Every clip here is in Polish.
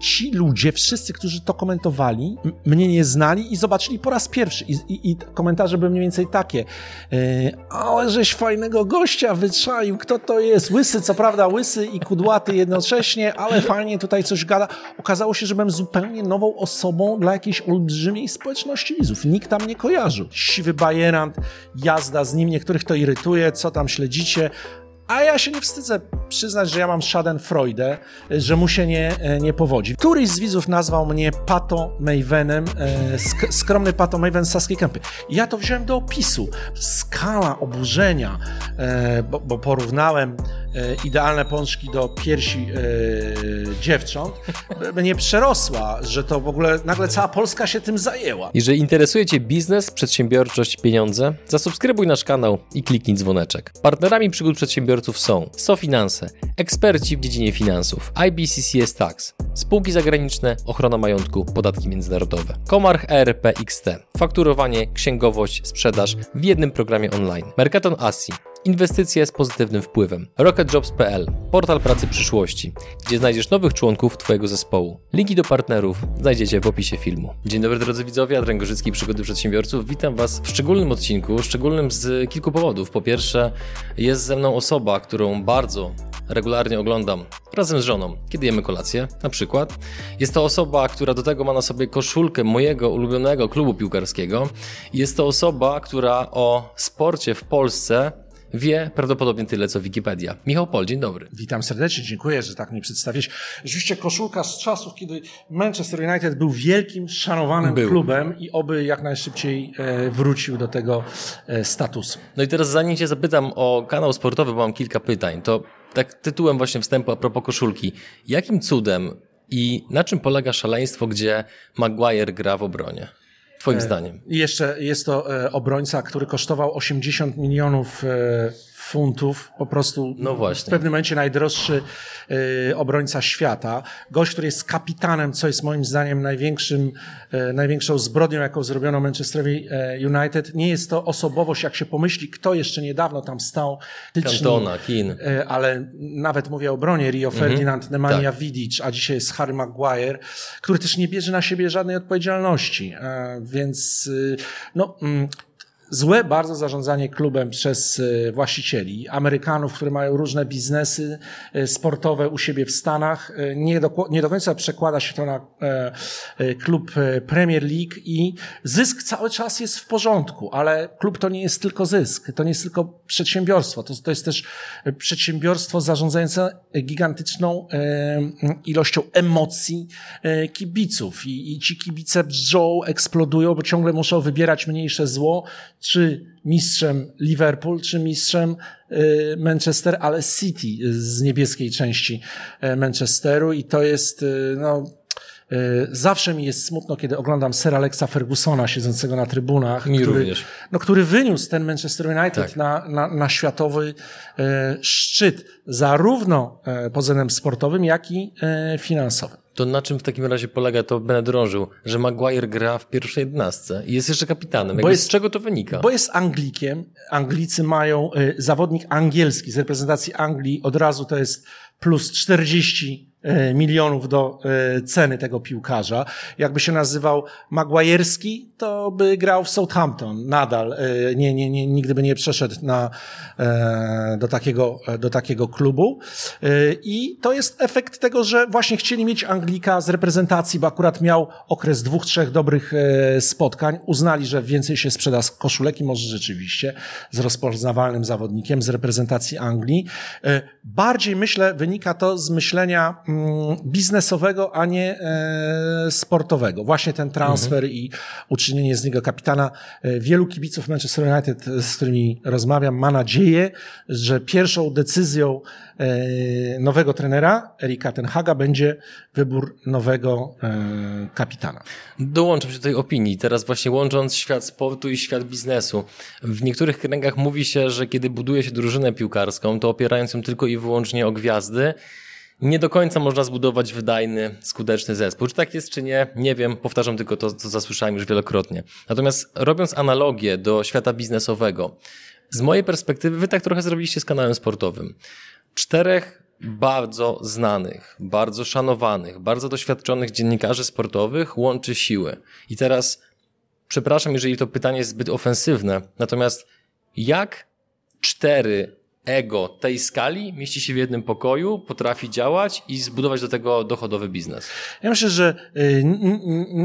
ci ludzie, wszyscy, którzy to komentowali, mnie nie znali i zobaczyli po raz pierwszy. I, i, i komentarze były mniej więcej takie. Yy, ale żeś fajnego gościa wyczaił, kto to jest? Łysy, co prawda łysy i kudłaty jednocześnie, ale fajnie tutaj coś gada. Okazało się, że byłem zupełnie nową osobą dla jakiejś olbrzymiej społeczności widzów. Nikt tam nie kojarzył. Siwy bajerant, jazda z nim, niektórych to irytuje, co tam śledzicie, a ja się nie wstydzę przyznać, że ja mam schadenfreude, że mu się nie, e, nie powodzi. Któryś z widzów nazwał mnie Pato Mavenem, e, sk skromny Pato Maven Saskiej Kępy. Ja to wziąłem do opisu. Skala oburzenia, e, bo, bo porównałem idealne pączki do piersi dziewcząt, mnie przerosła, że to w ogóle nagle cała Polska się tym zajęła. Jeżeli interesuje Cię biznes, przedsiębiorczość, pieniądze, zasubskrybuj nasz kanał i kliknij dzwoneczek. Partnerami przygód przedsiębiorców są SoFinanse, eksperci w dziedzinie finansów, IBCCS Tax, spółki zagraniczne, ochrona majątku, podatki międzynarodowe, Comarch ERP XT, fakturowanie, księgowość, sprzedaż w jednym programie online, Mercaton Asi, Inwestycje z pozytywnym wpływem. RocketJobs.pl, portal pracy przyszłości, gdzie znajdziesz nowych członków Twojego zespołu. Linki do partnerów znajdziecie w opisie filmu. Dzień dobry drodzy widzowie, Adrian Gorzycki, Przygody Przedsiębiorców. Witam Was w szczególnym odcinku, szczególnym z kilku powodów. Po pierwsze, jest ze mną osoba, którą bardzo regularnie oglądam razem z żoną, kiedy jemy kolację, na przykład. Jest to osoba, która do tego ma na sobie koszulkę mojego ulubionego klubu piłkarskiego. Jest to osoba, która o sporcie w Polsce wie prawdopodobnie tyle, co Wikipedia. Michał Pol, dzień dobry. Witam serdecznie, dziękuję, że tak mnie przedstawiłeś. Rzeczywiście koszulka z czasów, kiedy Manchester United był wielkim, szanowanym był. klubem i oby jak najszybciej e, wrócił do tego e, statusu. No i teraz zanim cię zapytam o kanał sportowy, bo mam kilka pytań, to tak tytułem właśnie wstępu a propos koszulki. Jakim cudem i na czym polega szaleństwo, gdzie Maguire gra w obronie? Twoim e, zdaniem. I jeszcze jest to e, obrońca, który kosztował 80 milionów e, funtów, po prostu no właśnie. w pewnym momencie najdroższy y, obrońca świata. Gość, który jest kapitanem, co jest moim zdaniem największym, y, największą zbrodnią, jaką zrobiono Manchesterowi United. Nie jest to osobowość, jak się pomyśli, kto jeszcze niedawno tam stał. Cantona, Kin. Y, ale nawet mówię o obronie, Rio mhm. Ferdinand, Nemanja tak. Vidic, a dzisiaj jest Harry Maguire, który też nie bierze na siebie żadnej odpowiedzialności. Więc no, mm, złe bardzo zarządzanie klubem przez e, właścicieli, Amerykanów, którzy mają różne biznesy e, sportowe u siebie w Stanach. E, nie do, nie do końca przekłada się to na klub Premier League i zysk cały czas jest w porządku, ale klub to nie jest tylko zysk, to nie jest tylko przedsiębiorstwo, to, to jest też przedsiębiorstwo zarządzające gigantyczną ilością emocji kibiców. I, i ci kibice brzą, eksplodują, bo ciągle muszą wybierać mniejsze zło, czy mistrzem Liverpool, czy mistrzem y, Manchester, ale City z niebieskiej części y, Manchesteru i to jest, y, no, Zawsze mi jest smutno, kiedy oglądam Sir Alexa Fergusona siedzącego na trybunach, mi który, również. No, który wyniósł ten Manchester United tak. na, na, na światowy e, szczyt, zarówno e, pod względem sportowym, jak i e, finansowym. To na czym w takim razie polega to, będę drążył, że Maguire gra w pierwszej jednastce i jest jeszcze kapitanem? Bo jest, z czego to wynika? Bo jest Anglikiem. Anglicy mają, y, zawodnik angielski z reprezentacji Anglii od razu to jest plus 40 E, milionów do e, ceny tego piłkarza. Jakby się nazywał Maguajerski, to by grał w Southampton nadal. E, nie, nie, nie, nigdy by nie przeszedł na, do, takiego, do takiego klubu. I to jest efekt tego, że właśnie chcieli mieć Anglika z reprezentacji, bo akurat miał okres dwóch, trzech dobrych spotkań. Uznali, że więcej się sprzeda z koszulek i może rzeczywiście z rozpoznawalnym zawodnikiem z reprezentacji Anglii. Bardziej myślę, wynika to z myślenia biznesowego, a nie e, sportowego. Właśnie ten transfer mhm. i uczynienie z niego kapitana. E, wielu kibiców Manchester United, z którymi rozmawiam, ma nadzieję, że pierwszą decyzją e, nowego trenera, Erika Tenhaga, będzie wybór nowego kapitana. Dołączam się do tej opinii. Teraz właśnie łącząc świat sportu i świat biznesu. W niektórych kręgach mówi się, że kiedy buduje się drużynę piłkarską, to opierając ją tylko i wyłącznie o gwiazdy, nie do końca można zbudować wydajny, skuteczny zespół. Czy tak jest, czy nie? Nie wiem, powtarzam tylko to, co zasłyszałem już wielokrotnie. Natomiast robiąc analogię do świata biznesowego, z mojej perspektywy, wy tak trochę zrobiliście z kanałem sportowym. Czterech bardzo znanych, bardzo szanowanych, bardzo doświadczonych dziennikarzy sportowych łączy siły. I teraz, przepraszam, jeżeli to pytanie jest zbyt ofensywne, natomiast jak cztery ego tej skali mieści się w jednym pokoju, potrafi działać i zbudować do tego dochodowy biznes? Ja myślę, że y,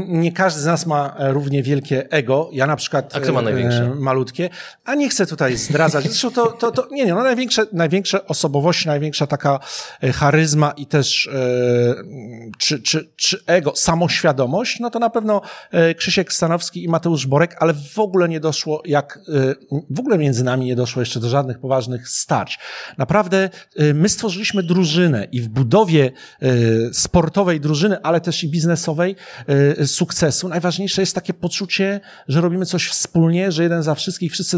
nie każdy z nas ma równie wielkie ego. Ja na przykład A kto ma największe? Y, malutkie, a nie chcę tutaj zdradzać. Zresztą to, to, to nie, nie, no największe, największe osobowości, największa taka charyzma i też czy, czy, czy ego, samoświadomość, no to na pewno Krzysiek Stanowski i Mateusz Borek, ale w ogóle nie doszło, jak w ogóle między nami nie doszło jeszcze do żadnych poważnych stać. Naprawdę y, my stworzyliśmy drużynę i w budowie y, sportowej drużyny, ale też i biznesowej y, sukcesu najważniejsze jest takie poczucie, że robimy coś wspólnie, że jeden za wszystkich, wszyscy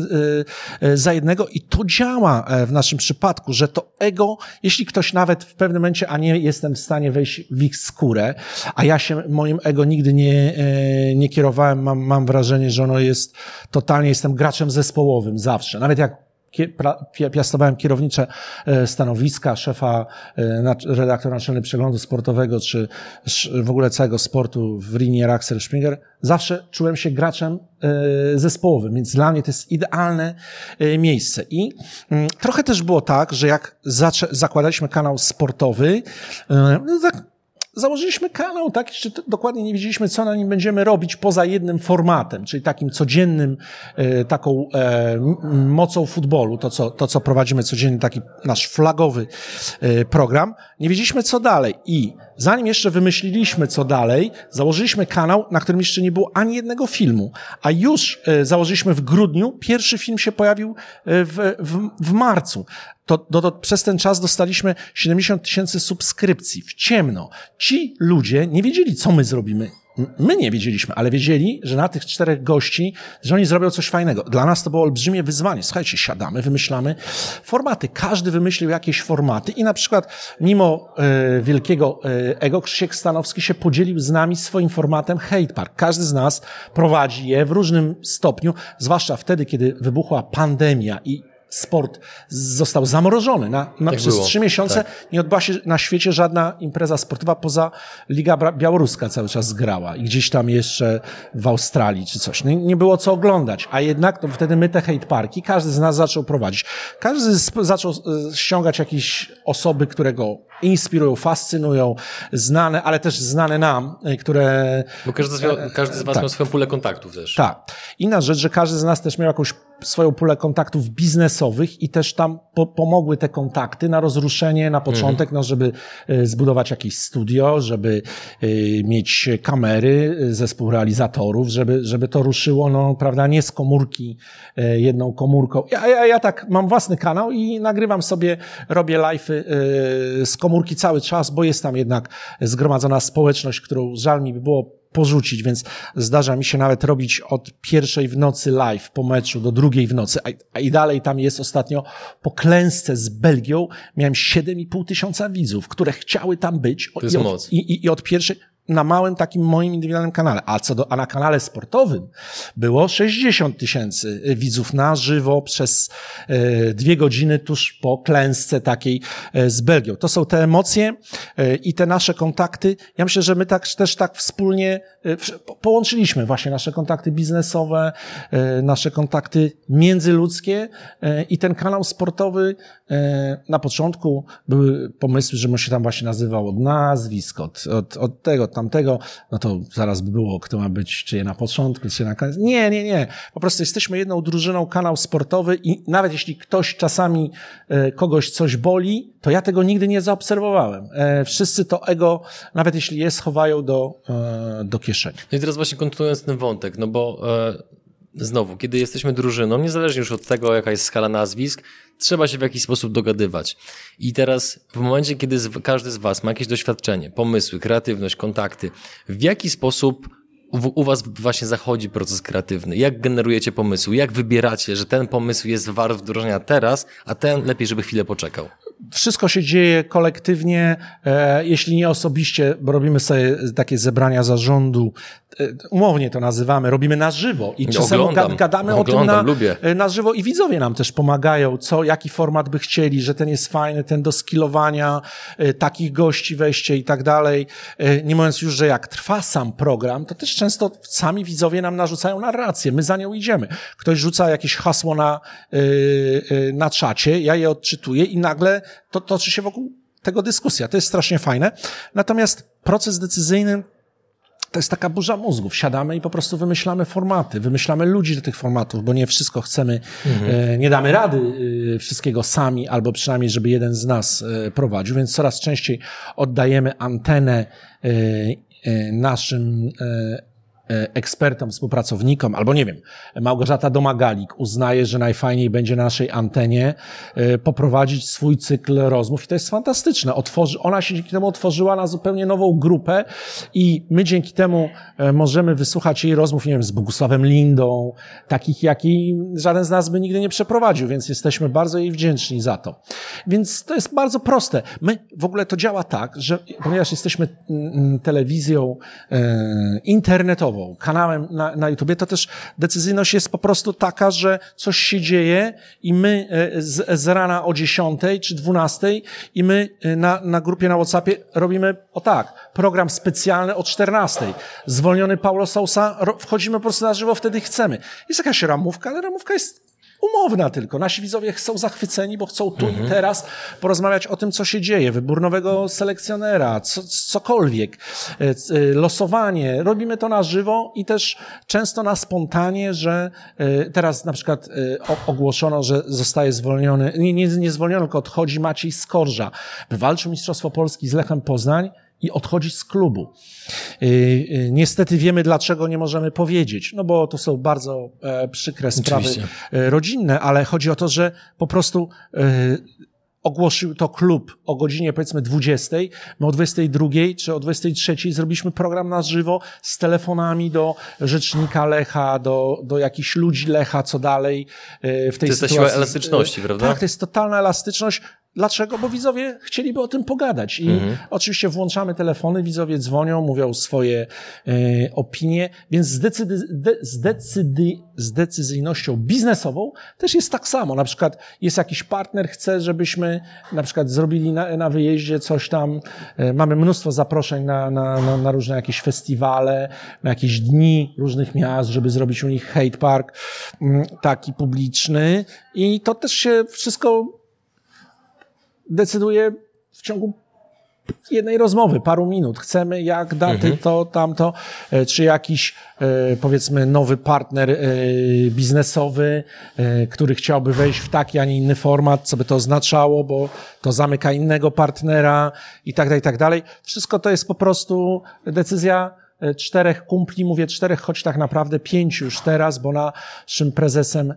za jednego i to działa e, w naszym przypadku, że to ego, jeśli ktoś nawet w pewnym momencie, a nie jestem w stanie wejść w ich skórę, a ja się moim ego nigdy nie, e, nie kierowałem, mam, mam wrażenie, że ono jest totalnie, jestem graczem zespołowym zawsze. Nawet jak piastowałem kierownicze e, stanowiska, szefa, e, redaktora naczelny przeglądu sportowego, czy w ogóle całego sportu w Rinie Axel Springer, zawsze czułem się graczem e, zespołowym, więc dla mnie to jest idealne miejsce. I mm, trochę też było tak, że jak zakładaliśmy kanał sportowy, no tak założyliśmy kanał, tak? Jeszcze dokładnie nie wiedzieliśmy, co na nim będziemy robić poza jednym formatem, czyli takim codziennym, e, taką e, mocą futbolu, to co, to co prowadzimy codziennie, taki nasz flagowy e, program. Nie wiedzieliśmy, co dalej. I zanim jeszcze wymyśliliśmy, co dalej, założyliśmy kanał, na którym jeszcze nie było ani jednego filmu. A już założyliśmy w grudniu, pierwszy film się pojawił w, w, w marcu to, to, to przez ten czas dostaliśmy 70 tysięcy subskrypcji w ciemno. Ci ludzie nie wiedzieli, co my zrobimy. My nie wiedzieliśmy, ale wiedzieli, że na tych czterech gości, że oni zrobią coś fajnego. Dla nas to było olbrzymie wyzwanie. Słuchajcie, siadamy, wymyślamy formaty. Każdy wymyślił jakieś formaty i na przykład mimo e, wielkiego e, ego Krzysiek Stanowski się podzielił z nami swoim formatem Hate Park. Każdy z nas prowadzi je w różnym stopniu, zwłaszcza wtedy, kiedy wybuchła pandemia i sport został zamrożony. Na, na tak przez trzy miesiące tak. nie odbyła się na świecie żadna impreza sportowa poza Liga Białoruska cały czas grała i gdzieś tam jeszcze w Australii czy coś. Nie, nie było co oglądać, a jednak to wtedy my te hate parki, każdy z nas zaczął prowadzić. Każdy z, zaczął e, ściągać jakieś osoby, które go inspirują, fascynują, znane, ale też znane nam, e, które... Bo każdy z, każdy z was tak. miał swoją pulę kontaktów też. Tak. Inna rzecz, że każdy z nas też miał jakąś swoją pulę kontaktów biznesowych i też tam po, pomogły te kontakty na rozruszenie na początek, mhm. no, żeby e, zbudować jakieś studio, żeby mieć kamery, zespół realizatorów, żeby, żeby to ruszyło, no, prawda, nie z komórki jedną komórką. Ja, ja, ja tak mam własny kanał i nagrywam sobie, robię live'y z komórki cały czas, bo jest tam jednak zgromadzona społeczność, którą żal mi by było porzucić, więc zdarza mi się nawet robić od pierwszej w nocy live po meczu do drugiej w nocy, a, i dalej tam jest ostatnio po klęsce z Belgią miałem 7,5 tysiąca widzów, które chciały tam być. To jest i od, moc. I, i, I od pierwszej, na małym takim moim indywidualnym kanale. A co do, a na kanale sportowym było 60 tysięcy widzów na żywo przez e, dwie godziny tuż po klęsce takiej e, z Belgią. To są te emocje i te nasze kontakty. Ja myślę, że my tak, też tak wspólnie połączyliśmy właśnie nasze kontakty biznesowe, nasze kontakty międzyludzkie i ten kanał sportowy na początku były pomysły, że on się tam właśnie nazywał od nazwisk, od, od, od tego, tamtego, no to zaraz by było, kto ma być, czy je na początku, czy na koniec. Nie, nie, nie. Po prostu jesteśmy jedną drużyną, kanał sportowy i nawet jeśli ktoś czasami e, kogoś coś boli, to ja tego nigdy nie zaobserwowałem. E, wszyscy to ego, nawet jeśli je schowają do, e, do kieszeni. No i teraz właśnie kontynuując ten wątek, no bo znowu, kiedy jesteśmy drużyną, niezależnie już od tego, jaka jest skala nazwisk, trzeba się w jakiś sposób dogadywać. I teraz, w momencie, kiedy każdy z Was ma jakieś doświadczenie, pomysły, kreatywność, kontakty, w jaki sposób u Was właśnie zachodzi proces kreatywny? Jak generujecie pomysły? Jak wybieracie, że ten pomysł jest wart wdrożenia teraz, a ten lepiej, żeby chwilę poczekał? Wszystko się dzieje kolektywnie, e, jeśli nie osobiście, bo robimy sobie takie zebrania zarządu umownie to nazywamy, robimy na żywo i czasem Oglądam. gadamy Oglądam, o tym na, lubię. na żywo i widzowie nam też pomagają, co, jaki format by chcieli, że ten jest fajny, ten do skillowania, takich gości weźcie i tak dalej. Nie mówiąc już, że jak trwa sam program, to też często sami widzowie nam narzucają narrację, my za nią idziemy. Ktoś rzuca jakieś hasło na, na czacie, ja je odczytuję i nagle to toczy się wokół tego dyskusja. To jest strasznie fajne. Natomiast proces decyzyjny to jest taka burza mózgów. Siadamy i po prostu wymyślamy formaty, wymyślamy ludzi do tych formatów, bo nie wszystko chcemy, e, nie damy rady e, wszystkiego sami, albo przynajmniej, żeby jeden z nas e, prowadził, więc coraz częściej oddajemy antenę naszym ekspertom, współpracownikom, albo nie wiem, Małgorzata Domagalik uznaje, że najfajniej będzie na naszej antenie e, poprowadzić swój cykl rozmów i to jest fantastyczne. Otworzy, ona się dzięki temu otworzyła na zupełnie nową grupę i my dzięki temu e, możemy wysłuchać jej rozmów, nie wiem, z Bogusławem Lindą, takich, jakich żaden z nas by nigdy nie przeprowadził, więc jesteśmy bardzo jej wdzięczni za to. Więc to jest bardzo proste. My, w ogóle to działa tak, że ponieważ jesteśmy mm, telewizją e, kanałem na, na YouTubie, to też decyzyjność jest po prostu taka, że coś się dzieje i my e, z, z rana o 10 czy 12 i my e, na, na grupie na Whatsappie robimy o tak, program specjalny o 14. Zwolniony Paulo Sousa, wchodzimy po prostu na żywo, wtedy chcemy. Jest jakaś ramówka, ale ramówka jest umowna tylko. Nasi widzowie są zachwyceni, bo chcą tu i teraz porozmawiać o tym, co się dzieje. Wybór nowego selekcjonera, co, cokolwiek, e, e, losowanie. Robimy to na żywo i też często na spontanie, że e, teraz na przykład ogłoszono, że zostaje zwolniony, nie, nie, nie zwolniony, tylko odchodzi Maciej Skorża. Wywalczył Mistrzostwo Polski z Lechem Poznań i odchodzi z klubu. Yy, yy, Niestety wiemy, dlaczego nie możemy powiedzieć, no bo to są bardzo e, przykre sprawy Oczywiście. e, rodzinne, ale chodzi o to, że po prostu e, ogłosił to klub o godzinie powiedzmy 20, my o 22 czy o 23 zrobiliśmy program na żywo z telefonami do rzecznika Lecha, do, do jakichś ludzi Lecha, co dalej w tej To jest ta sytuacji. siła elastyczności, prawda? Tak, to jest totalna elastyczność. Dlaczego? Bo widzowie chcieliby o tym pogadać. I oczywiście włączamy telefony, widzowie dzwonią, mówią swoje e, opinie, więc z, decyd- de, z, decydy, z decyzyjnością biznesową też jest tak samo. Na przykład jest jakiś partner, chce, żebyśmy na przykład zrobili na, na wyjeździe coś tam. E, mamy mnóstwo zaproszeń na, na, na, na różne jakieś festiwale, na jakieś dni różnych miast, żeby zrobić u nich hate park mm, taki publiczny. I to też się wszystko decyduje w ciągu jednej rozmowy, paru minut. Chcemy jak daty, to, tamto, e, czy jakiś, e, powiedzmy, nowy partner e, biznesowy, który chciałby wejść w taki, a nie inny format, co by to oznaczało, bo to zamyka innego partnera i tak dalej, i tak dalej. Wszystko to jest po prostu decyzja czterech kumpli, mówię czterech, choć tak naprawdę pięciu już teraz, bo naszym prezesem e,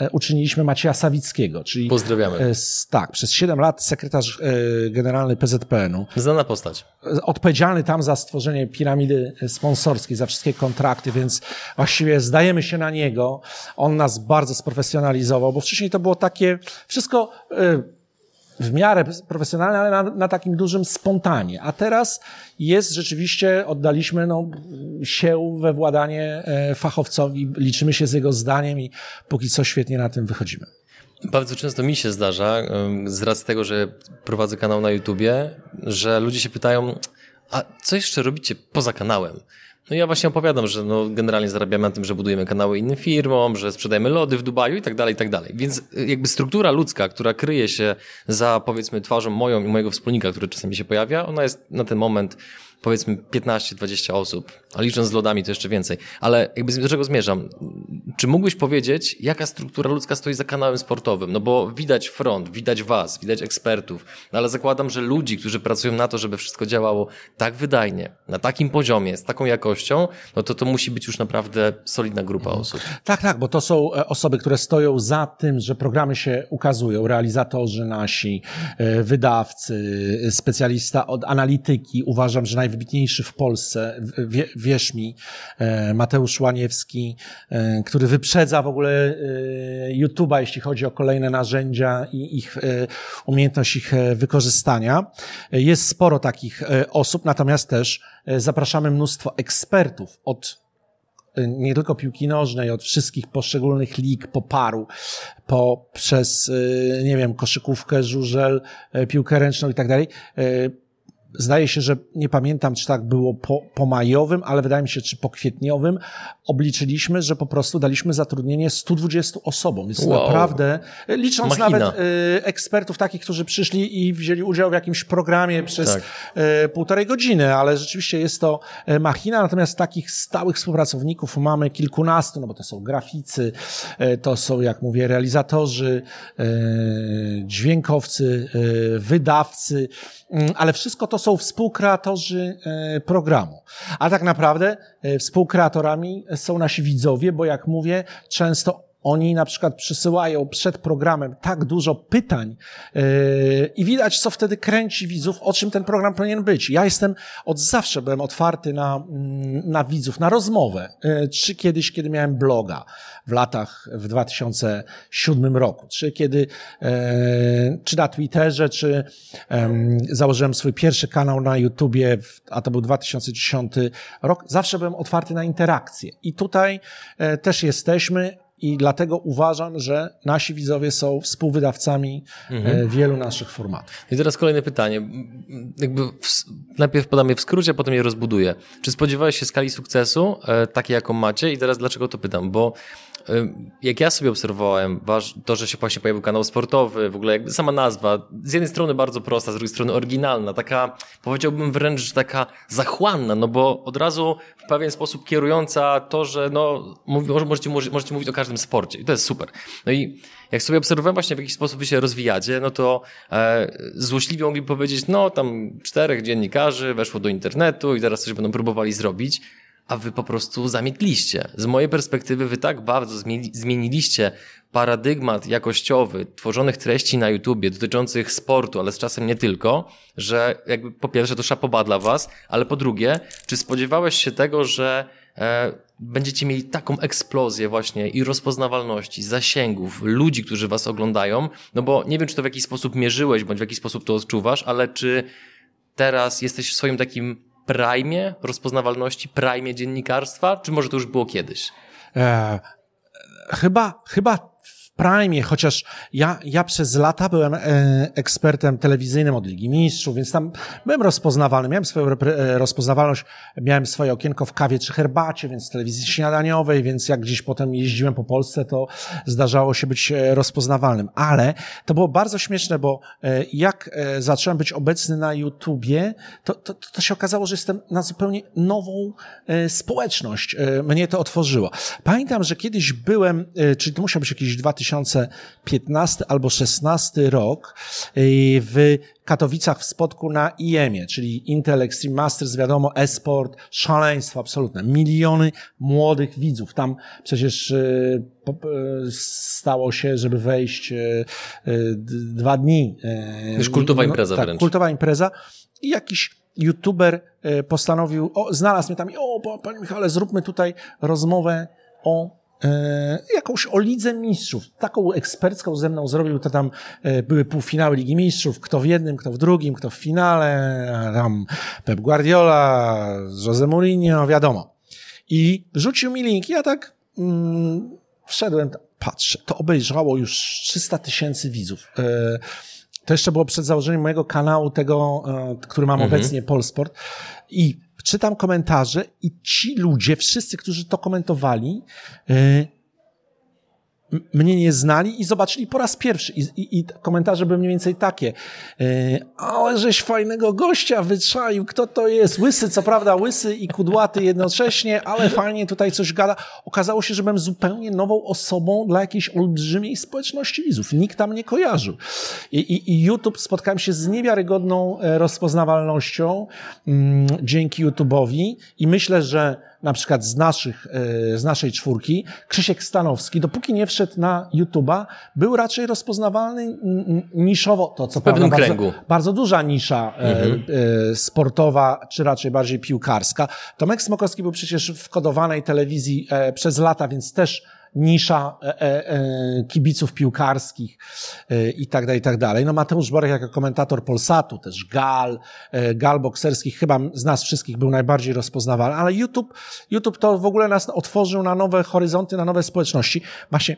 e, uczyniliśmy Macieja Sawickiego, czyli Pozdrawiamy. e, tak, przez 7 lat sekretarz e, generalny PZPN-u, Znana postać. odpowiedzialny tam za stworzenie piramidy sponsorskiej, za wszystkie kontrakty, więc właściwie zdajemy się na niego. On nas bardzo sprofesjonalizował, bo wcześniej to było takie wszystko e, w miarę profesjonalne, ale na, na takim dużym spontanie. A teraz jest rzeczywiście, oddaliśmy no, się we władanie e, fachowcowi, liczymy się z jego zdaniem i póki co świetnie na tym wychodzimy. Bardzo często mi się zdarza, z racji tego, że prowadzę kanał na YouTubie, że ludzie się pytają, a co jeszcze robicie poza kanałem? No ja właśnie opowiadam, że no generalnie zarabiamy na tym, że budujemy kanały innym firmom, że sprzedajemy lody w Dubaju i tak dalej, i tak dalej. Więc y, jakby struktura ludzka, która kryje się za powiedzmy twarzą moją i mojego wspólnika, który czasami się pojawia, ona jest na ten moment powiedzmy 15-20 osób, a licząc z lodami to jeszcze więcej. Ale jakby do czego zmierzam? Czy mógłbyś powiedzieć, jaka struktura ludzka stoi za kanałem sportowym? No bo widać front, widać was, widać ekspertów, no ale zakładam, że ludzi, którzy pracują na to, żeby wszystko działało tak wydajnie, na takim poziomie, z taką jakością, no to to musi być już naprawdę solidna grupa osób. Tak, tak, bo to są e, osoby, które stoją za tym, że programy się ukazują, realizatorzy nasi, e, wydawcy, e, specjalista od analityki. Uważam, że najwybitniejszy w Polsce, wie, wierz mi, e, Mateusz Łaniewski, e, który wyprzedza w ogóle YouTube'a, jeśli chodzi o kolejne narzędzia i ich umiejętność ich wykorzystania. Jest sporo takich osób, natomiast też zapraszamy mnóstwo ekspertów od nie tylko piłki nożnej, od wszystkich poszczególnych lig, po paru, po, przez, nie wiem, koszykówkę, żużel, piłkę ręczną i tak dalej zdaje się, że nie pamiętam, czy tak było po, po majowym, ale wydaje mi się, czy po kwietniowym, obliczyliśmy, że po prostu daliśmy zatrudnienie 120 osobom. Jest wow. naprawdę, licząc Machina. nawet y, ekspertów takich, którzy przyszli i wzięli udział w jakimś programie przez tak. y, półtorej godziny, ale rzeczywiście jest to y, machina, natomiast takich stałych współpracowników mamy kilkunastu, no bo to są graficy, y, to są, jak mówię, realizatorzy, y, dźwiękowcy, wydawcy, ale wszystko to są współkreatorzy e, programu. A tak naprawdę e, współkreatorami są nasi widzowie, bo jak mówię, często oni na przykład przysyłają przed programem tak dużo pytań yy, i widać, co wtedy kręci widzów, o czym ten program powinien być. Ja jestem od zawsze byłem otwarty na, mm, na widzów, na rozmowę. Yy, czy kiedyś, kiedy miałem bloga w latach, w 2007 roku, czy kiedy, yy, czy na Twitterze, czy założyłem swój pierwszy kanał na YouTubie, a to był 2010 rok, zawsze byłem otwarty na interakcje. I tutaj też jesteśmy i dlatego uważam, że nasi widzowie są współwydawcami mhm. E, wielu naszych formatów. I teraz kolejne pytanie. Jakby w, najpierw podam je w skrócie, potem je rozbuduję. Czy spodziewałeś się skali sukcesu, e, takiej jaką macie? I teraz dlaczego to pytam? Bo jak ja sobie obserwowałem, to, że się właśnie pojawił kanał sportowy, w ogóle jakby sama nazwa, z jednej strony bardzo prosta, z drugiej strony oryginalna, taka, powiedziałbym wręcz, taka zachłanna, no bo od razu w pewien sposób kierująca to, że no, możecie, możecie mówić o każdym sporcie i to jest super. No i jak sobie obserwowałem właśnie w jaki sposób wy się rozwijacie, no to e, złośliwie mogli powiedzieć, no tam czterech dziennikarzy weszło do internetu i teraz coś będą próbowali zrobić, a wy po prostu zamietliście. Z mojej perspektywy wy tak bardzo zmieniliście paradygmat jakościowy tworzonych treści na YouTubie dotyczących sportu, ale z czasem nie tylko, że jakby po pierwsze to szapoba dla was, ale po drugie, czy spodziewałeś się tego, że e, będziecie mieli taką eksplozję właśnie i rozpoznawalności, zasięgów, ludzi, którzy was oglądają, no bo nie wiem, czy to w jakiś sposób mierzyłeś, bądź w jakiś sposób to odczuwasz, ale czy teraz jesteś w swoim takim prime rozpoznawalności, prime dziennikarstwa, czy może to już było kiedyś? E, chyba, chyba Prime, chociaż ja, ja przez lata byłem e, ekspertem telewizyjnym od Ligi Mistrzów, więc tam byłem rozpoznawalny, miałem swoją e, rozpoznawalność, miałem swoje okienko w kawie czy herbacie, więc telewizji śniadaniowej, więc jak gdzieś potem jeździłem po Polsce, to zdarzało się być e, rozpoznawalnym. Ale to było bardzo śmieszne, bo jak zacząłem być obecny na YouTubie, to, to, to się okazało, że jestem na zupełnie nową społeczność. Mnie to otworzyło. Pamiętam, że kiedyś byłem, czyli to musiał być jakiś 2000 2015 albo 16 rok y, w Katowicach w spotku na IEM-ie, czyli Intel Extreme Masters, wiadomo, esport, szaleństwo absolutne. Miliony młodych widzów. Tam przecież y, y, stało się, żeby wejść dwa dni. Już kultowa no, impreza tak, wręcz. kultowa impreza i jakiś youtuber postanowił, o, znalazł mnie tam i o, panie Michale, zróbmy tutaj rozmowę o jakąś o Lidze Mistrzów. Taką ekspercką ze mną zrobił, to tam e, były półfinały Ligi Mistrzów, kto w jednym, kto w drugim, kto w finale, tam Pep Guardiola, Jose Mourinho, wiadomo. I rzucił mi link, ja tak mm, wszedłem, patrzę, to obejrzało już 300 tysięcy widzów. E, to jeszcze było przed założeniem mojego kanału, tego, który mam mhm. obecnie, Polsport. I czytam komentarze i ci ludzie, wszyscy, którzy to komentowali, yy, mnie nie znali i zobaczyli po raz pierwszy. I, i, i komentarze były mniej więcej takie. Yy, ale żeś fajnego gościa wyczaił, kto to jest? Łysy, co prawda łysy i kudłaty jednocześnie, ale fajnie tutaj coś gada. Okazało się, że byłem zupełnie nową osobą dla jakiejś olbrzymiej społeczności widzów. Nikt tam nie kojarzył. I, i, i YouTube spotkałem się z niewiarygodną e, rozpoznawalnością mm, dzięki YouTube'owi i myślę, że na przykład z naszych, z naszej czwórki, Krzysiek Stanowski, dopóki nie wszedł na YouTube'a, był raczej rozpoznawalny niszowo, to co prawda kręgu. Bardzo, bardzo duża nisza mhm. sportowa, czy raczej bardziej piłkarska. Tomek Smokowski był przecież w kodowanej telewizji przez lata, więc też nisza e, e, e, kibiców piłkarskich i tak dalej, i tak dalej. No Mateusz Borek jako komentator Polsatu, też Gal, Gal bokserskich, chyba z nas wszystkich był najbardziej rozpoznawalny, ale YouTube, YouTube to w ogóle nas otworzył na nowe horyzonty, na nowe społeczności. Właśnie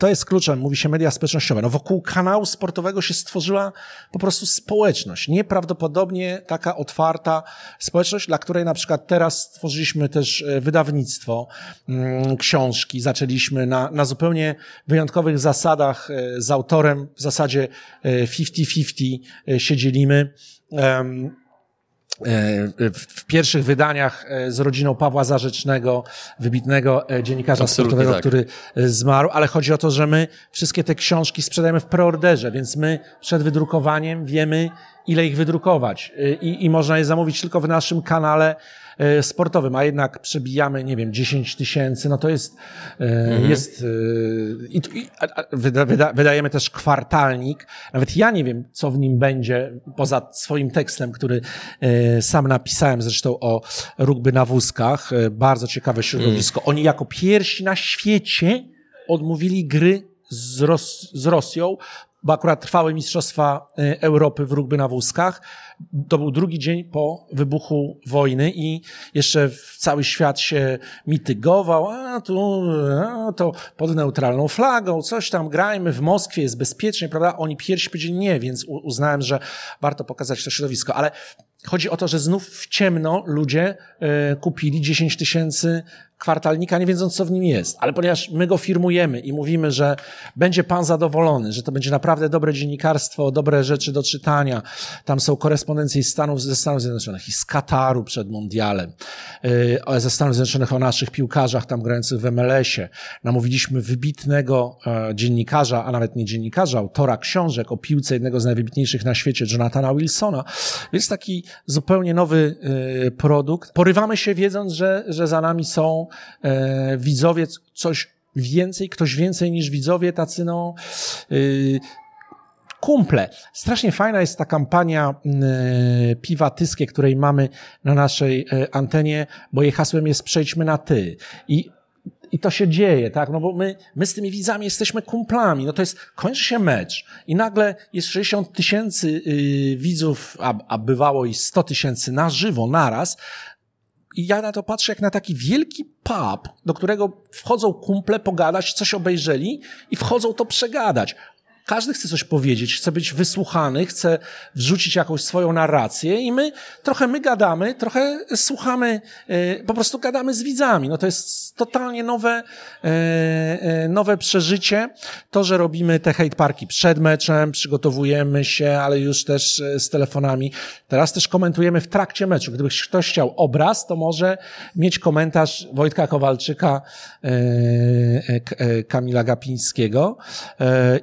to jest kluczem, mówi się media społecznościowe. No wokół kanału sportowego się stworzyła po prostu społeczność. Nieprawdopodobnie taka otwarta społeczność, dla której na przykład teraz stworzyliśmy też e, wydawnictwo, mm, książki, zaczęliśmy na, na zupełnie wyjątkowych zasadach e, z autorem, w zasadzie 50-50 e, się dzielimy. E, w pierwszych wydaniach e, z rodziną Pawła Zarzecznego, wybitnego e, dziennikarza Absolutnie sportowego, tak. który zmarł, ale chodzi o to, że my wszystkie te książki sprzedajemy w preorderze, więc my przed wydrukowaniem wiemy, ile ich wydrukować i, i można je zamówić tylko w naszym kanale E, sportowym, a jednak przebijamy, nie wiem, 10 tysięcy, no to jest, e, mhm. jest i, i wyda, wyda, wydajemy też kwartalnik. Nawet ja nie wiem, co w nim będzie, poza swoim tekstem, który sam napisałem zresztą o rugby na wózkach. Bardzo ciekawe środowisko. Mhm. Oni jako pierwsi na świecie odmówili gry z, Ros z Rosją, bo akurat trwały Mistrzostwa Europy w rugby na wózkach. To był drugi dzień po wybuchu wojny i jeszcze cały świat się mitygował, a tu a, to pod neutralną flagą, coś tam grajmy, w Moskwie jest bezpiecznie, prawda? Oni pierwsi powiedzieli nie, więc uznałem, że warto pokazać to środowisko, ale Chodzi o to, że znów w ciemno ludzie y, kupili 10 tysięcy kwartalnika, nie wiedząc, co w nim jest. Ale ponieważ my go firmujemy i mówimy, że będzie pan zadowolony, że to będzie naprawdę dobre dziennikarstwo, dobre rzeczy do czytania, tam są korespondencje z Stanów, ze Stanów Zjednoczonych i z Kataru przed mundialem, yy, ze Stanów Zjednoczonych o naszych piłkarzach tam grających w MLS-ie. Namówiliśmy wybitnego e, dziennikarza, a nawet nie dziennikarza, autora książek o piłce jednego z najwybitniejszych na świecie, Jonathana Wilsona. Więc taki zupełnie nowy yy, produkt. Porywamy się wiedząc, że, że za nami są e, widzowie coś więcej, ktoś więcej niż widzowie, tacy no, yy, kumple. Strasznie fajna jest ta kampania yy, Piwa Tyskie, której mamy na naszej yy, antenie, bo jej hasłem jest przejdźmy na ty. I i to się dzieje, tak? No bo my, my z tymi widzami jesteśmy kumplami. No to jest, kończy się mecz i nagle jest 60 tysięcy yy, widzów, a, a bywało i 100 tysięcy na żywo, naraz. I ja na to patrzę jak na taki wielki pub, do którego wchodzą kumple pogadać, coś obejrzeli i wchodzą to przegadać. Każdy chce coś powiedzieć, chce być wysłuchany, chce wrzucić jakąś swoją narrację i my trochę my gadamy, trochę słuchamy, e, po prostu gadamy z widzami. No to jest totalnie nowe, e, e, nowe przeżycie. To, że robimy te hate parki przed meczem, przygotowujemy się, ale już też z telefonami. Teraz też komentujemy w trakcie meczu. Gdyby ktoś chciał obraz, to może mieć komentarz Wojtka Kowalczyka, Kamila Gapińskiego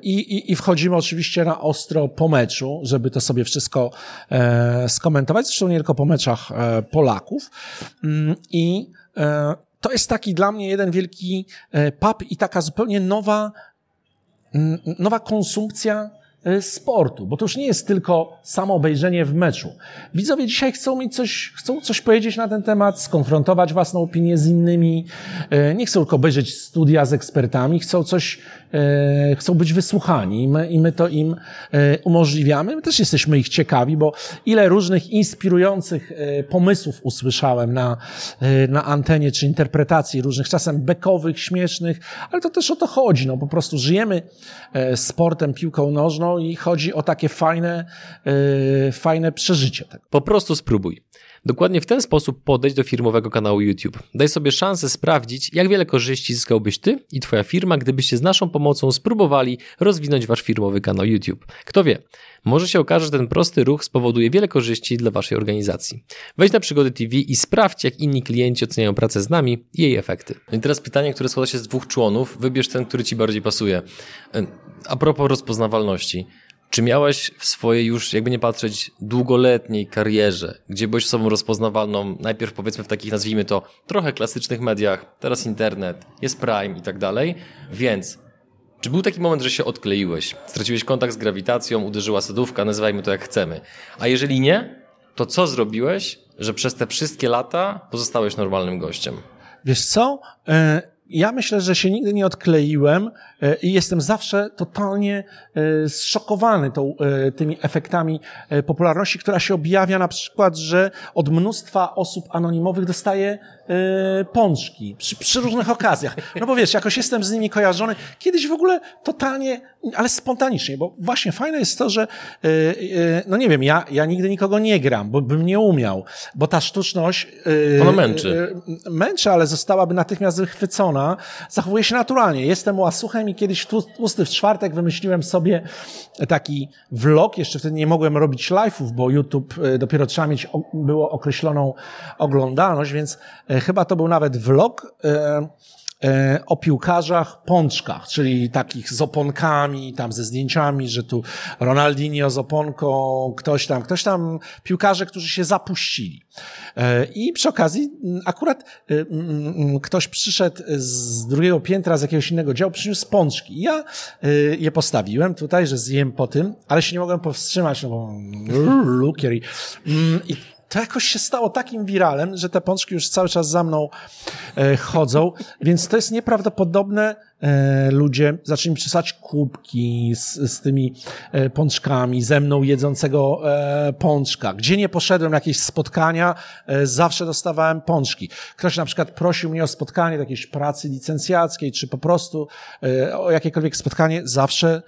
i, i, i wchodzimy oczywiście na ostro po meczu, żeby to sobie wszystko e, skomentować, zresztą nie tylko po meczach e, Polaków. Mm, I e, to jest taki dla mnie jeden wielki e, pub i taka zupełnie nowa, nowa konsumpcja E, sportu, bo to już nie jest tylko samo obejrzenie w meczu. Widzowie dzisiaj chcą mieć coś, chcą coś powiedzieć na ten temat, skonfrontować własną opinię z innymi, e, nie chcą tylko obejrzeć studia z ekspertami, chcą coś, chcą być wysłuchani i my, i my to im umożliwiamy. My też jesteśmy ich ciekawi, bo ile różnych inspirujących pomysłów usłyszałem na, na antenie, czy interpretacji różnych, czasem bekowych, śmiesznych, ale to też o to chodzi, no po prostu żyjemy sportem, piłką nożną, i chodzi o takie fajne, fajne przeżycie. Po prostu spróbuj. Dokładnie w ten sposób podejść do firmowego kanału YouTube. Daj sobie szansę sprawdzić, jak wiele korzyści zyskałbyś ty i twoja firma, gdybyście z naszą pomocą spróbowali rozwinąć wasz firmowy kanał YouTube. Kto wie, może się okaże, że ten prosty ruch spowoduje wiele korzyści dla waszej organizacji. Wejdź na Przygody TV i sprawdź, jak inni klienci oceniają pracę z nami i jej efekty. No I teraz pytanie, które składa się z dwóch członów. Wybierz ten, który ci bardziej pasuje. A propos rozpoznawalności. Czy miałeś w swojej już, jakby nie patrzeć, długoletniej karierze, gdzie byłeś osobą rozpoznawalną, najpierw powiedzmy w takich, nazwijmy to, trochę klasycznych mediach, teraz internet, jest Prime i tak dalej, więc czy był taki moment, że się odkleiłeś, straciłeś kontakt z grawitacją, uderzyła sadówka, nazywajmy to jak chcemy, a jeżeli nie, to co zrobiłeś, że przez te wszystkie lata pozostałeś normalnym gościem? Wiesz co? E, ja myślę, że się nigdy nie odkleiłem e, i jestem zawsze totalnie e, zszokowany tą, tymi efektami popularności, która się objawia na przykład, że od mnóstwa osób anonimowych dostaje pączki przy, przy, różnych okazjach. No bo wiesz, jakoś jestem z nimi kojarzony. Kiedyś w ogóle totalnie, ale spontanicznie, bo właśnie fajne jest to, że no nie wiem, ja, ja nigdy nikogo nie gram, bo bym nie umiał, bo ta sztuczność... Ona męczy. Męczy, ale zostałaby natychmiast wychwycona. Zachowuje się naturalnie. Jestem łasuchem i kiedyś tłusty w czwartek wymyśliłem sobie taki vlog. Jeszcze wtedy nie mogłem robić live'ów, bo YouTube dopiero trzeba mieć, było określoną oglądalność, więc chyba to był nawet vlog e, e, o piłkarzach pączkach, czyli takich z oponkami, tam ze zdjęciami, że tu Ronaldinho z oponką, ktoś tam, ktoś tam, piłkarze, którzy się zapuścili. E, I przy okazji akurat ktoś przyszedł z drugiego piętra, z jakiegoś innego działu, przyniósł pączki. Ja je postawiłem tutaj, że zjem po tym, ale się nie mogłem powstrzymać, no bo lukier i, i to jakoś się stało takim wiralem, że te pączki już cały czas za mną e, chodzą, więc to jest nieprawdopodobne. E, ludzie zaczęli przysłać kubki z, z tymi e, pączkami, ze mną jedzącego e, pączka. Gdzie nie poszedłem na jakieś spotkania, e, zawsze dostawałem pączki. Ktoś na przykład prosił mnie o spotkanie do jakiejś pracy licencjackiej, czy po prostu e, o jakiekolwiek spotkanie, zawsze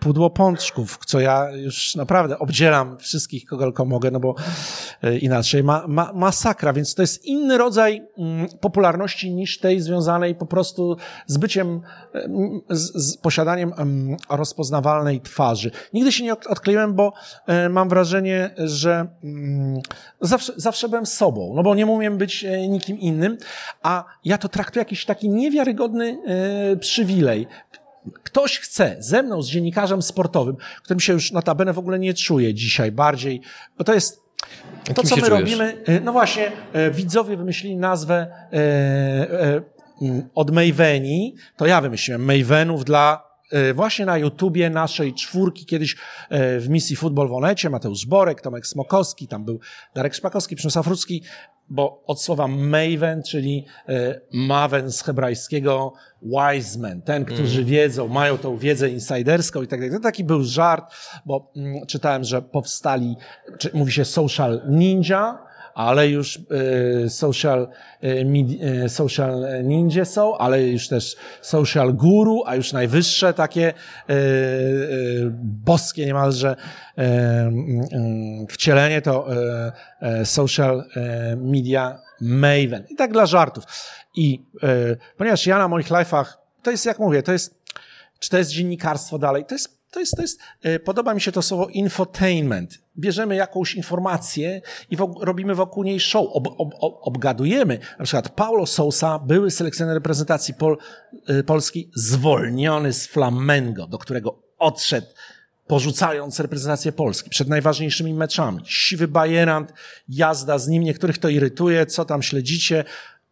pudło pączków, co ja już naprawdę obdzielam wszystkich, kogo tylko mogę, no bo e, inaczej ma, ma, masakra, więc to jest inny rodzaj mm, popularności niż tej związanej po prostu z byciem, e, z, z posiadaniem rozpoznawalnej twarzy. Nigdy się nie odkleiłem, bo mam wrażenie, że mm, zawsze, zawsze byłem sobą, no bo nie umiem być nikim innym, a ja to traktuję jakiś taki niewiarygodny przywilej ktoś chce ze mną, z dziennikarzem sportowym, którym się już notabene w ogóle nie czuję dzisiaj bardziej, bo to jest to, co my czujesz? robimy, e, no właśnie, e, widzowie wymyślili nazwę e, od Maveni, to ja wymyśliłem Mavenów dla właśnie na YouTubie naszej czwórki, kiedyś w misji Futbol w Onecie, Mateusz Borek, Tomek Smokowski, tam był Darek Szpakowski, Przemysław Rudzki, bo od słowa maven, czyli e, maven z hebrajskiego wise men, ten, którzy mm. wiedzą, mają tą wiedzę insiderską i tak dalej. To taki był żart, bo mm, czytałem, że powstali, czy, mówi się social ninja, ale już y, social, y, social ninja są, ale już też social guru, a już najwyższe takie y, boskie niemalże wcielenie to social media maven. I tak dla żartów. I ponieważ ja na moich live'ach, to jest jak mówię, to jest, czy to jest dziennikarstwo dalej, to jest to jest, to jest, e, podoba mi się to słowo infotainment. Bierzemy jakąś informację i robimy wokół niej show, ob, ob, obgadujemy. Na przykład Paulo Sousa, były selekcjoner reprezentacji Pol, e, Polski, zwolniony z Flamengo, do którego odszedł porzucając reprezentację Polski przed najważniejszymi meczami. Siwy bajerant, jazda z nim, niektórych to irytuje, co tam śledzicie,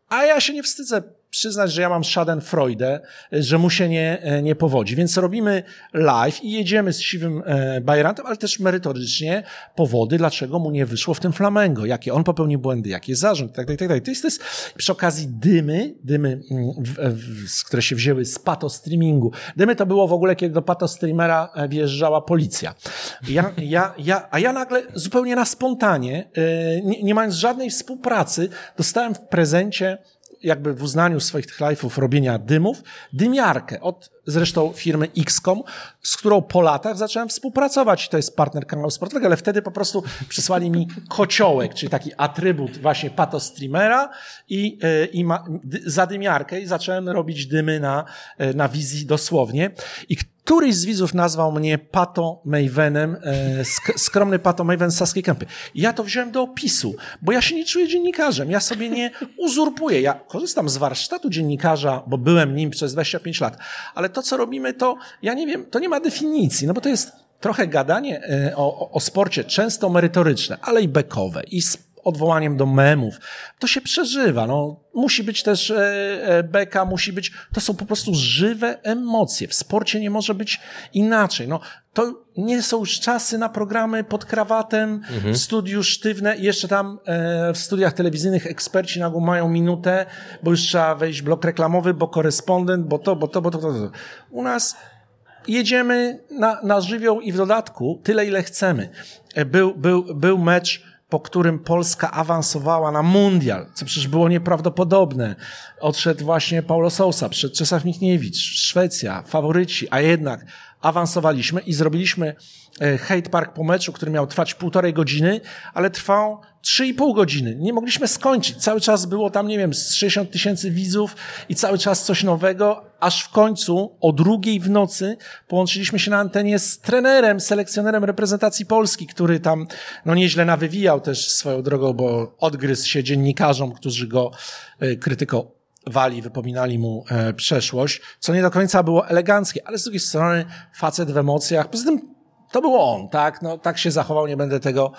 a ja się nie wstydzę przyznać, że ja mam schadenfreude, że mu się nie, e, nie powodzi. Więc robimy live i jedziemy z siwym e, Bajerantem, ale też merytorycznie powody, dlaczego mu nie wyszło w tym Flamengo, jakie on popełnił błędy, jaki jest zarząd, tak, tak, tak, tak. To jest, to jest przy okazji dymy, dymy, mm, w, w, które się wzięły z pato streamingu. Dymy to było w ogóle, kiedy do pato streamera e, wjeżdżała policja. Ja, ja, ja, a ja nagle zupełnie na spontanie, nie, nie mając żadnej współpracy, dostałem w prezencie jakby w uznaniu swoich tych robienia dymów, dymiarkę od zresztą firmy XCOM, z którą po latach zacząłem współpracować. To jest partner kanału sportowego, ale wtedy po prostu przysłali mi kociołek, czyli taki atrybut właśnie pato streamera i, e, i ma, za dymiarkę i zacząłem robić dymy na, e, na wizji dosłownie. I Któryś z widzów nazwał mnie Pato Mavenem, e, sk skromny Pato Maven z Saskiej Kępy. Ja to wziąłem do opisu, bo ja się nie czuję dziennikarzem, ja sobie nie uzurpuję. Ja korzystam z warsztatu dziennikarza, bo byłem nim przez 25 lat, ale to, co robimy, to ja nie wiem, to nie ma definicji, no bo to jest trochę gadanie e, o, o sporcie, często merytoryczne, ale i bekowe, i z odwołaniem do memów, to się przeżywa. No, musi być też e, e, beka, musi być, to są po prostu żywe emocje. W sporcie nie może być inaczej. No, to nie są już czasy na programy pod krawatem, mhm. w studiu sztywne i jeszcze tam e, w studiach telewizyjnych eksperci nagle mają minutę, bo już trzeba wejść blok reklamowy, bo korespondent, bo to, bo to, bo to, bo to. U nas jedziemy na, na żywioł i w dodatku tyle, ile chcemy. Był, był, był mecz, po którym Polska awansowała na mundial, co przecież było nieprawdopodobne. Odszedł właśnie Paulo Sousa, przed Czesław Michniewicz, Szwecja, faworyci, a jednak awansowaliśmy i zrobiliśmy hate park po meczu, który miał trwać półtorej godziny, ale trwał trzy i pół godziny. Nie mogliśmy skończyć. Cały czas było tam, nie wiem, z 60 tysięcy widzów i cały czas coś nowego, aż w końcu o drugiej w nocy połączyliśmy się na antenie z trenerem, selekcjonerem reprezentacji Polski, który tam no nieźle nawywijał też swoją drogą, bo odgryzł się dziennikarzom, którzy go e, krytyko wali, wypominali mu e, przeszłość, co nie do końca było eleganckie, ale z drugiej strony facet w emocjach. Poza tym to był on, tak? No, tak się zachował, nie będę tego,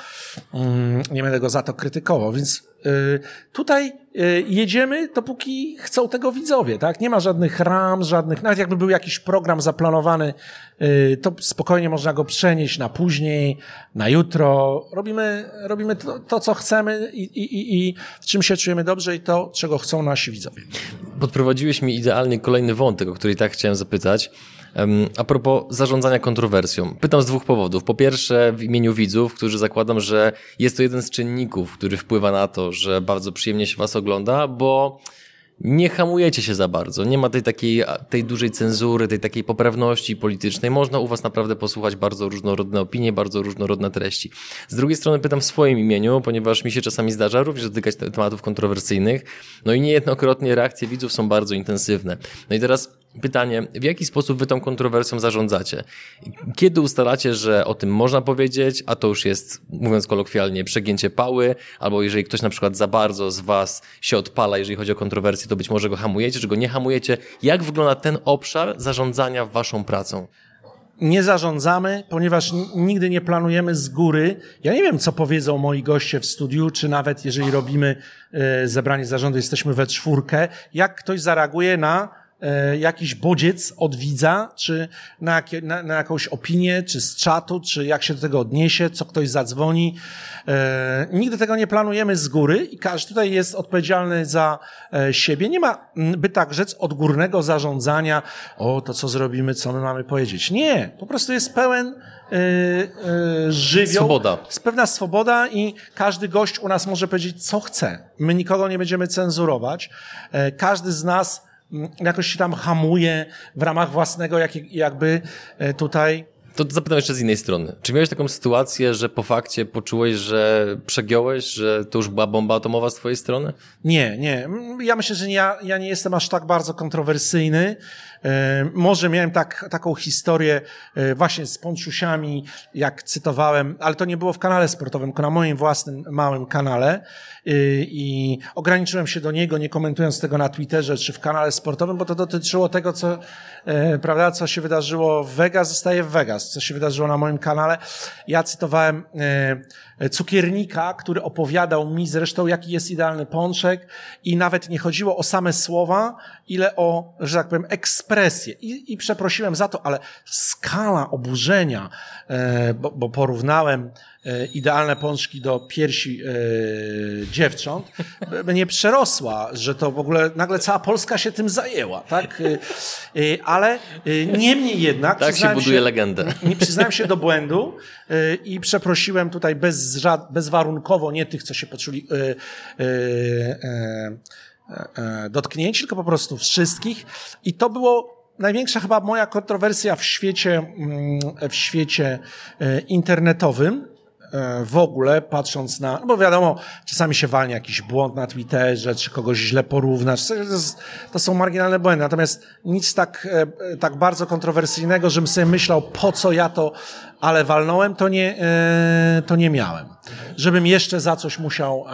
mm, nie będę go za to krytykował. Więc y, tutaj y, jedziemy, dopóki chcą tego widzowie, tak? Nie ma żadnych ram, żadnych, nawet jakby był jakiś program zaplanowany, y, to spokojnie można go przenieść na później, na jutro. Robimy, robimy to, to co chcemy i, i, i w czym się czujemy dobrze i to, czego chcą nasi widzowie. Podprowadziłeś mi idealnie kolejny wątek, o który i tak chciałem zapytać. A propos zarządzania kontrowersją. Pytam z dwóch powodów. Po pierwsze, w imieniu widzów, którzy zakładam, że jest to jeden z czynników, który wpływa na to, że bardzo przyjemnie się Was ogląda, bo nie hamujecie się za bardzo. Nie ma tej takiej, tej dużej cenzury, tej takiej poprawności politycznej. Można u Was naprawdę posłuchać bardzo różnorodne opinie, bardzo różnorodne treści. Z drugiej strony pytam w swoim imieniu, ponieważ mi się czasami zdarza również dotykać tematów kontrowersyjnych. No i niejednokrotnie reakcje widzów są bardzo intensywne. No i teraz Pytanie, w jaki sposób wy tą kontrowersją zarządzacie? Kiedy ustalacie, że o tym można powiedzieć, a to już jest, mówiąc kolokwialnie, przegięcie pały, albo jeżeli ktoś na przykład za bardzo z was się odpala, jeżeli chodzi o kontrowersję, to być może go hamujecie, czy go nie hamujecie? Jak wygląda ten obszar zarządzania waszą pracą? nie zarządzamy, ponieważ nigdy nie planujemy z góry. Ja nie wiem, co powiedzą moi goście w studiu, czy nawet jeżeli robimy e, zebranie zarządu, jesteśmy we czwórkę, jak ktoś zareaguje na jakiś bodziec od widza, czy na, na, na, jakąś opinię, czy z czatu, czy jak się do tego odniesie, co ktoś zadzwoni. E, nigdy tego nie planujemy z góry i każdy tutaj jest odpowiedzialny za e, siebie. Nie ma, by tak rzec, odgórnego zarządzania, o, to co zrobimy, co my mamy powiedzieć. Nie, po prostu jest pełen yy, yy, żywioł. Swoboda. Jest pewna swoboda i każdy gość u nas może powiedzieć, co chce. My nikogo nie będziemy cenzurować. Każdy z nas jakoś się tam hamuje w ramach własnego jak, jakby e, tutaj to zapytam jeszcze z innej strony. Czy miałeś taką sytuację, że po fakcie poczułeś, że przegiąłeś, że to już była bomba atomowa z twojej strony? Nie, nie. Ja myślę, że ja, ja nie jestem aż tak bardzo kontrowersyjny. E, może miałem tak, taką historię e, właśnie z ponczusiami, jak cytowałem, ale to nie było w kanale sportowym, tylko na moim własnym małym kanale e, i ograniczyłem się do niego, nie komentując tego na Twitterze czy w kanale sportowym, bo to dotyczyło tego, co, prawda, co się wydarzyło w Vegas, zostaje w Vegas, co się wydarzyło na moim kanale. Ja cytowałem cukiernika, który opowiadał mi zresztą, jaki jest idealny pączek i nawet nie chodziło o same słowa, ile o, że tak powiem, ekspresję. I, i przeprosiłem za to, ale skala oburzenia, e, bo, bo porównałem e, idealne pączki do piersi e, dziewcząt, nie przerosła, że to w ogóle nagle cała Polska się tym zajęła, tak? E, e ale e, niemniej jednak... Tak się buduje się, legendę. Nie przyznałem się do błędu i przeprosiłem tutaj bez, bezwarunkowo, nie tych, co się poczuli E, e, dotknięci, tylko po prostu wszystkich. I to było największa chyba moja kontrowersja w świecie, mm, w świecie e, internetowym. W ogóle, patrząc na, no bo wiadomo, czasami się walnie jakiś błąd na Twitterze, czy kogoś źle porównasz. To, są marginalne błędy. Natomiast nic tak, tak bardzo kontrowersyjnego, żebym sobie myślał, po co ja to, ale walnąłem, to nie, to nie miałem. Żebym jeszcze za coś musiał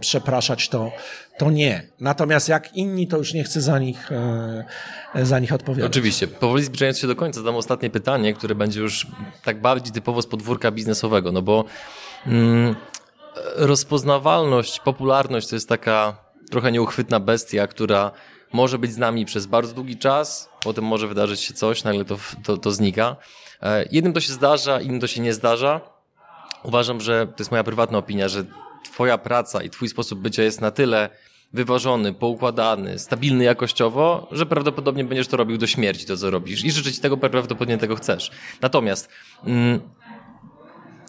przepraszać, to, to nie. Natomiast jak inni, to już nie chcę za nich, e, za nich odpowiadać. Oczywiście. Powoli zbliżając się do końca, zadam ostatnie pytanie, które będzie już tak bardziej typowo z podwórka biznesowego, no bo mm, rozpoznawalność, popularność to jest taka trochę nieuchwytna bestia, która może być z nami przez bardzo długi czas, potem może wydarzyć się coś, nagle to, to, to znika. E, jednym to się zdarza, innym to się nie zdarza. Uważam, że to jest moja prywatna opinia, że Twoja praca i Twój sposób bycia jest na tyle wyważony, poukładany, stabilny jakościowo, że prawdopodobnie będziesz to robił do śmierci, to co robisz. I życzę Ci tego, prawdopodobnie tego chcesz. Natomiast mm,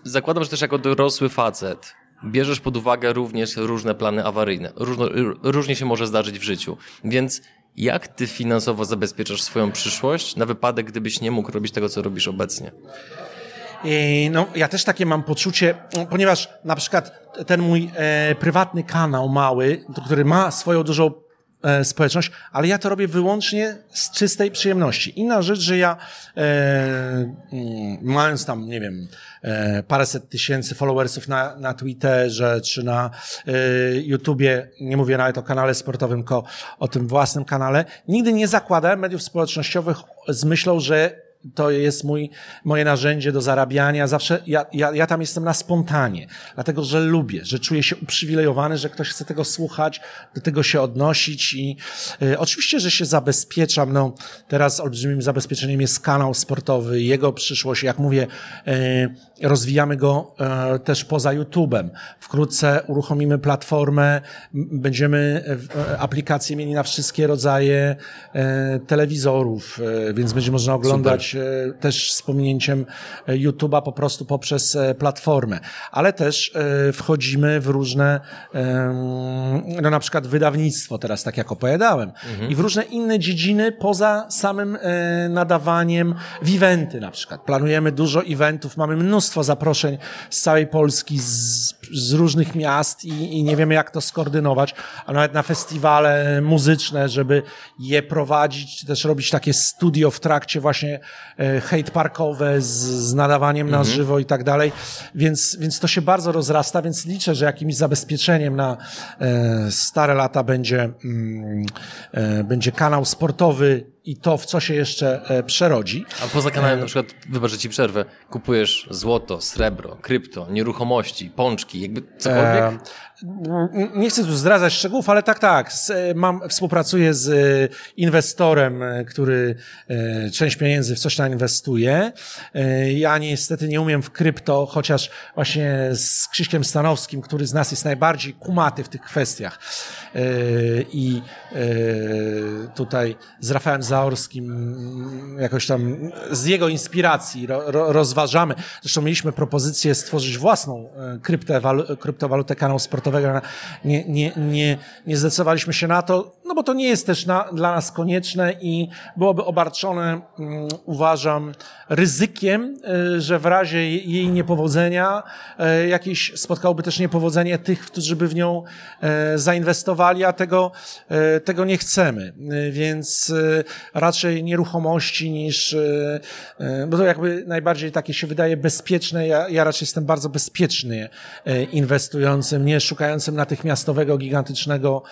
zakładam, że też jako dorosły facet bierzesz pod uwagę również różne plany awaryjne. Różno, różnie się może zdarzyć w życiu. Więc jak ty finansowo zabezpieczasz swoją przyszłość na wypadek, gdybyś nie mógł robić tego, co robisz obecnie? No, ja też takie mam poczucie, ponieważ na przykład ten mój e, prywatny kanał mały, który ma swoją dużą e, społeczność, ale ja to robię wyłącznie z czystej przyjemności. Inna rzecz, że ja e, mm, mając tam, nie wiem, e, paręset tysięcy followersów na, na Twitterze czy na e, YouTubie, nie mówię nawet o kanale sportowym, tylko o tym własnym kanale, nigdy nie zakładałem mediów społecznościowych z myślą, że to jest mój, moje narzędzie do zarabiania. Zawsze ja, ja, ja tam jestem na spontanie, dlatego że lubię, że czuję się uprzywilejowany, że ktoś chce tego słuchać, do tego się odnosić i y, oczywiście, że się zabezpieczam. No, teraz olbrzymim zabezpieczeniem jest kanał sportowy, jego przyszłość. Jak mówię, y, rozwijamy go y, też poza YouTube'em. Wkrótce uruchomimy platformę, będziemy y, aplikacje mieli na wszystkie rodzaje telewizorów, więc będzie można oglądać E, też z pominięciem e, YouTube'a po prostu poprzez e, platformę. Ale też wchodzimy w różne, no na przykład wydawnictwo teraz, tak jak opowiadałem, mhm. i w różne inne dziedziny poza samym nadawaniem w eventy na przykład. Planujemy dużo eventów, mamy mnóstwo zaproszeń z całej Polski, z, z różnych miast i, i nie wiemy jak to skoordynować, a nawet na festiwale muzyczne, żeby je prowadzić, czy też robić takie studio w trakcie właśnie E, hate parkowe z, z nadawaniem na mhm. żywo i tak dalej, więc, więc to się bardzo rozrasta, więc liczę, że jakimś zabezpieczeniem na e, stare lata będzie, mm, e, będzie kanał sportowy i to, w co się jeszcze e, przerodzi. A poza kanałem na przykład, wybacz, ci przerwę, kupujesz złoto, srebro, krypto, nieruchomości, pączki, jakby cokolwiek? E, nie chcę tu zdradzać szczegółów, ale tak, tak. Mam, współpracuję z e, inwestorem, który część pieniędzy w coś tam inwestuje. Ja niestety nie umiem w krypto, chociaż właśnie z Krzyśkiem Stanowskim, który z nas jest najbardziej kumaty w tych kwestiach. I tutaj z Rafałem Zaorskim, jakoś tam z jego inspiracji ro, ro, rozważamy. Zresztą mieliśmy propozycję stworzyć własną e, kryptowalutę kanału Nie, nie, nie, nie zdecydowaliśmy się na to, no bo to nie jest też na, dla nas konieczne i byłoby obarczone, um, uważam, ryzykiem, e, że w razie jej niepowodzenia e, jakieś spotkałoby też niepowodzenie tych, którzy by w nią zainwestowali, a tego, tego nie chcemy. Więc raczej nieruchomości niż, bo to jakby najbardziej takie się wydaje bezpieczne. Ja, ja raczej jestem bardzo bezpieczny inwestującym, nie szukającym natychmiastowego, gigantycznego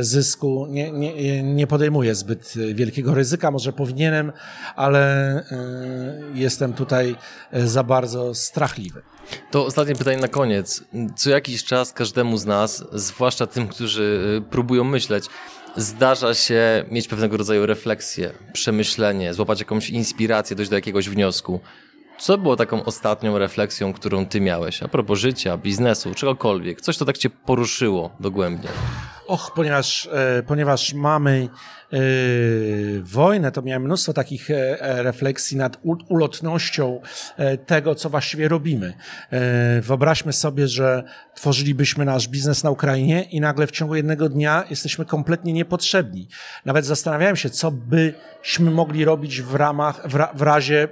zysku. Nie, nie, nie podejmuję zbyt wielkiego ryzyka, może powinienem, ale jestem tutaj za bardzo strachliwy. To ostatnie pytanie na koniec. Co jakiś czas każdemu z nas, zwłaszcza tym, którzy próbują myśleć, zdarza się mieć pewnego rodzaju refleksję, przemyślenie, złapać jakąś inspirację, dojść do jakiegoś wniosku. Co było taką ostatnią refleksją, którą ty miałeś? A propos życia, biznesu, czegokolwiek. Coś, co tak cię poruszyło dogłębnie. Och, ponieważ, e, ponieważ mamy e, wojnę, to miałem mnóstwo takich e, refleksji nad ulotnością tego, co właściwie robimy. Wyobraźmy sobie, że tworzylibyśmy nasz biznes na Ukrainie i nagle w ciągu jednego dnia jesteśmy kompletnie niepotrzebni. Nawet zastanawiałem się, co byśmy mogli robić w ramach, w, ra, w razie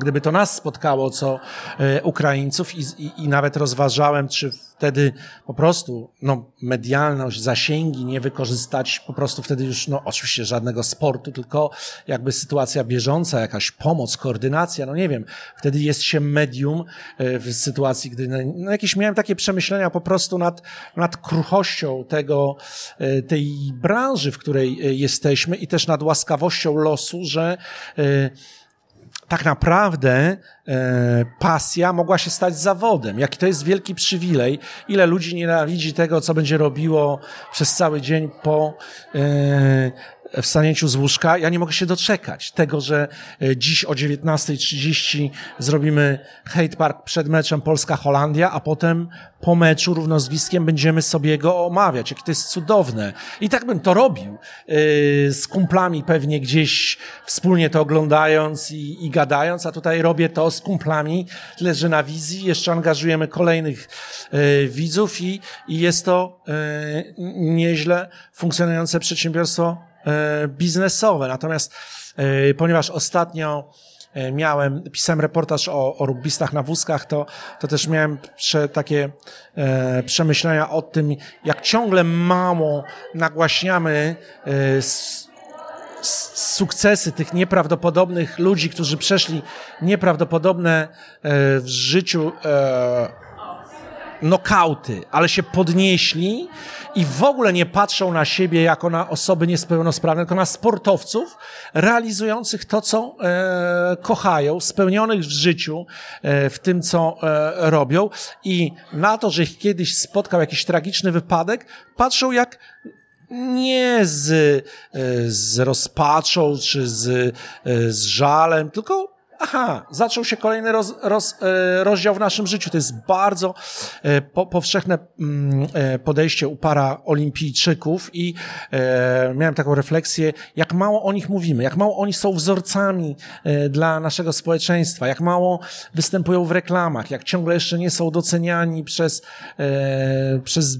gdyby to nas spotkało, co e, Ukraińców i, i, i nawet rozważałem, czy wtedy po prostu no, medialność, zasięgi nie wykorzystać, po prostu wtedy już, no oczywiście żadnego sportu, tylko jakby sytuacja bieżąca, jakaś pomoc, koordynacja, no nie wiem, wtedy jest się medium e, w sytuacji, gdy, no, no jakieś miałem takie przemyślenia po prostu nad, nad kruchością tego, e, tej branży, w której jesteśmy i też nad łaskawością losu, że tak naprawdę e, pasja mogła się stać zawodem. Jaki to jest wielki przywilej. Ile ludzi nienawidzi tego, co będzie robiło przez cały dzień po e, wstanięciu z łóżka. Ja nie mogę się doczekać tego, że e, dziś o 19.30 zrobimy hate park przed meczem Polska-Holandia, a potem po meczu równozwiskiem będziemy sobie go omawiać. Jakie to jest cudowne. I tak bym to robił. Yy, z kumplami pewnie gdzieś wspólnie to oglądając i, i gadając, a tutaj robię to z kumplami, tyle że na wizji. Jeszcze angażujemy kolejnych yy, widzów i, i jest to nieźle funkcjonujące przedsiębiorstwo E, biznesowe. Natomiast e, ponieważ ostatnio e, miałem, pisałem reportaż o, o rugbistach na wózkach, to, to też miałem prze, takie e, przemyślenia o tym, jak ciągle mało nagłaśniamy e, s, s, sukcesy tych nieprawdopodobnych ludzi, którzy przeszli nieprawdopodobne e, w życiu e, nokauty, ale się podnieśli i w ogóle nie patrzą na siebie jako na osoby niepełnosprawne, tylko na sportowców realizujących to, co e, kochają, spełnionych w życiu, e, w tym, co e, robią. I na to, że ich kiedyś spotkał jakiś tragiczny wypadek, patrzą jak nie z, e, z rozpaczą czy z, e, z żalem, tylko aha, zaczął się kolejny roz, roz, e, rozdział w naszym życiu. To jest bardzo e, po, powszechne mm, e, podejście u para olimpijczyków i miałem taką refleksję, jak mało o nich mówimy, jak mało oni są wzorcami dla naszego społeczeństwa, jak mało występują w reklamach, jak ciągle jeszcze nie są doceniani przez, przez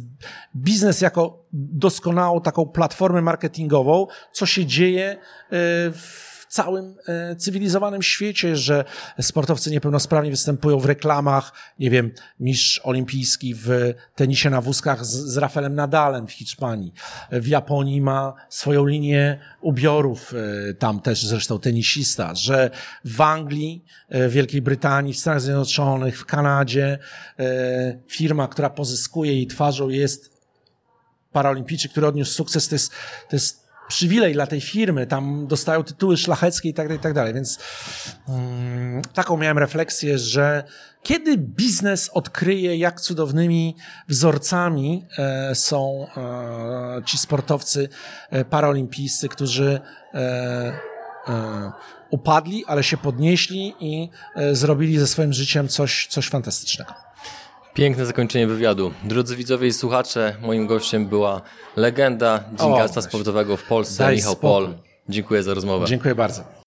biznes jako doskonałą taką platformę marketingową, co się dzieje w całym e, cywilizowanym świecie, że sportowcy niepełnosprawni występują w reklamach, nie wiem, mistrz olimpijski w tenisie na wózkach z, z Rafaelem Nadalem w Hiszpanii. W Japonii ma swoją linię ubiorów, e, tam też zresztą tenisista, że w Anglii, e, w Wielkiej Brytanii, w Stanach Zjednoczonych, w Kanadzie firma, która pozyskuje jej twarzą jest paraolimpijczyk, który odniósł sukces, to jest, to jest przywilej dla tej firmy, tam dostają tytuły szlacheckie i tak dalej, i tak dalej. Więc mm, taką miałem refleksję, że kiedy biznes odkryje, jak cudownymi wzorcami e, są e, ci sportowcy e, paraolimpijscy, którzy e, e, upadli, ale się podnieśli i e, zrobili ze swoim życiem coś, coś fantastycznego. Piękne zakończenie wywiadu. Drodzy widzowie i słuchacze, moim gościem była legenda dziennikarstwa sportowego w Polsce, Michał spokój. Pol. Dziękuję za rozmowę. Dziękuję bardzo.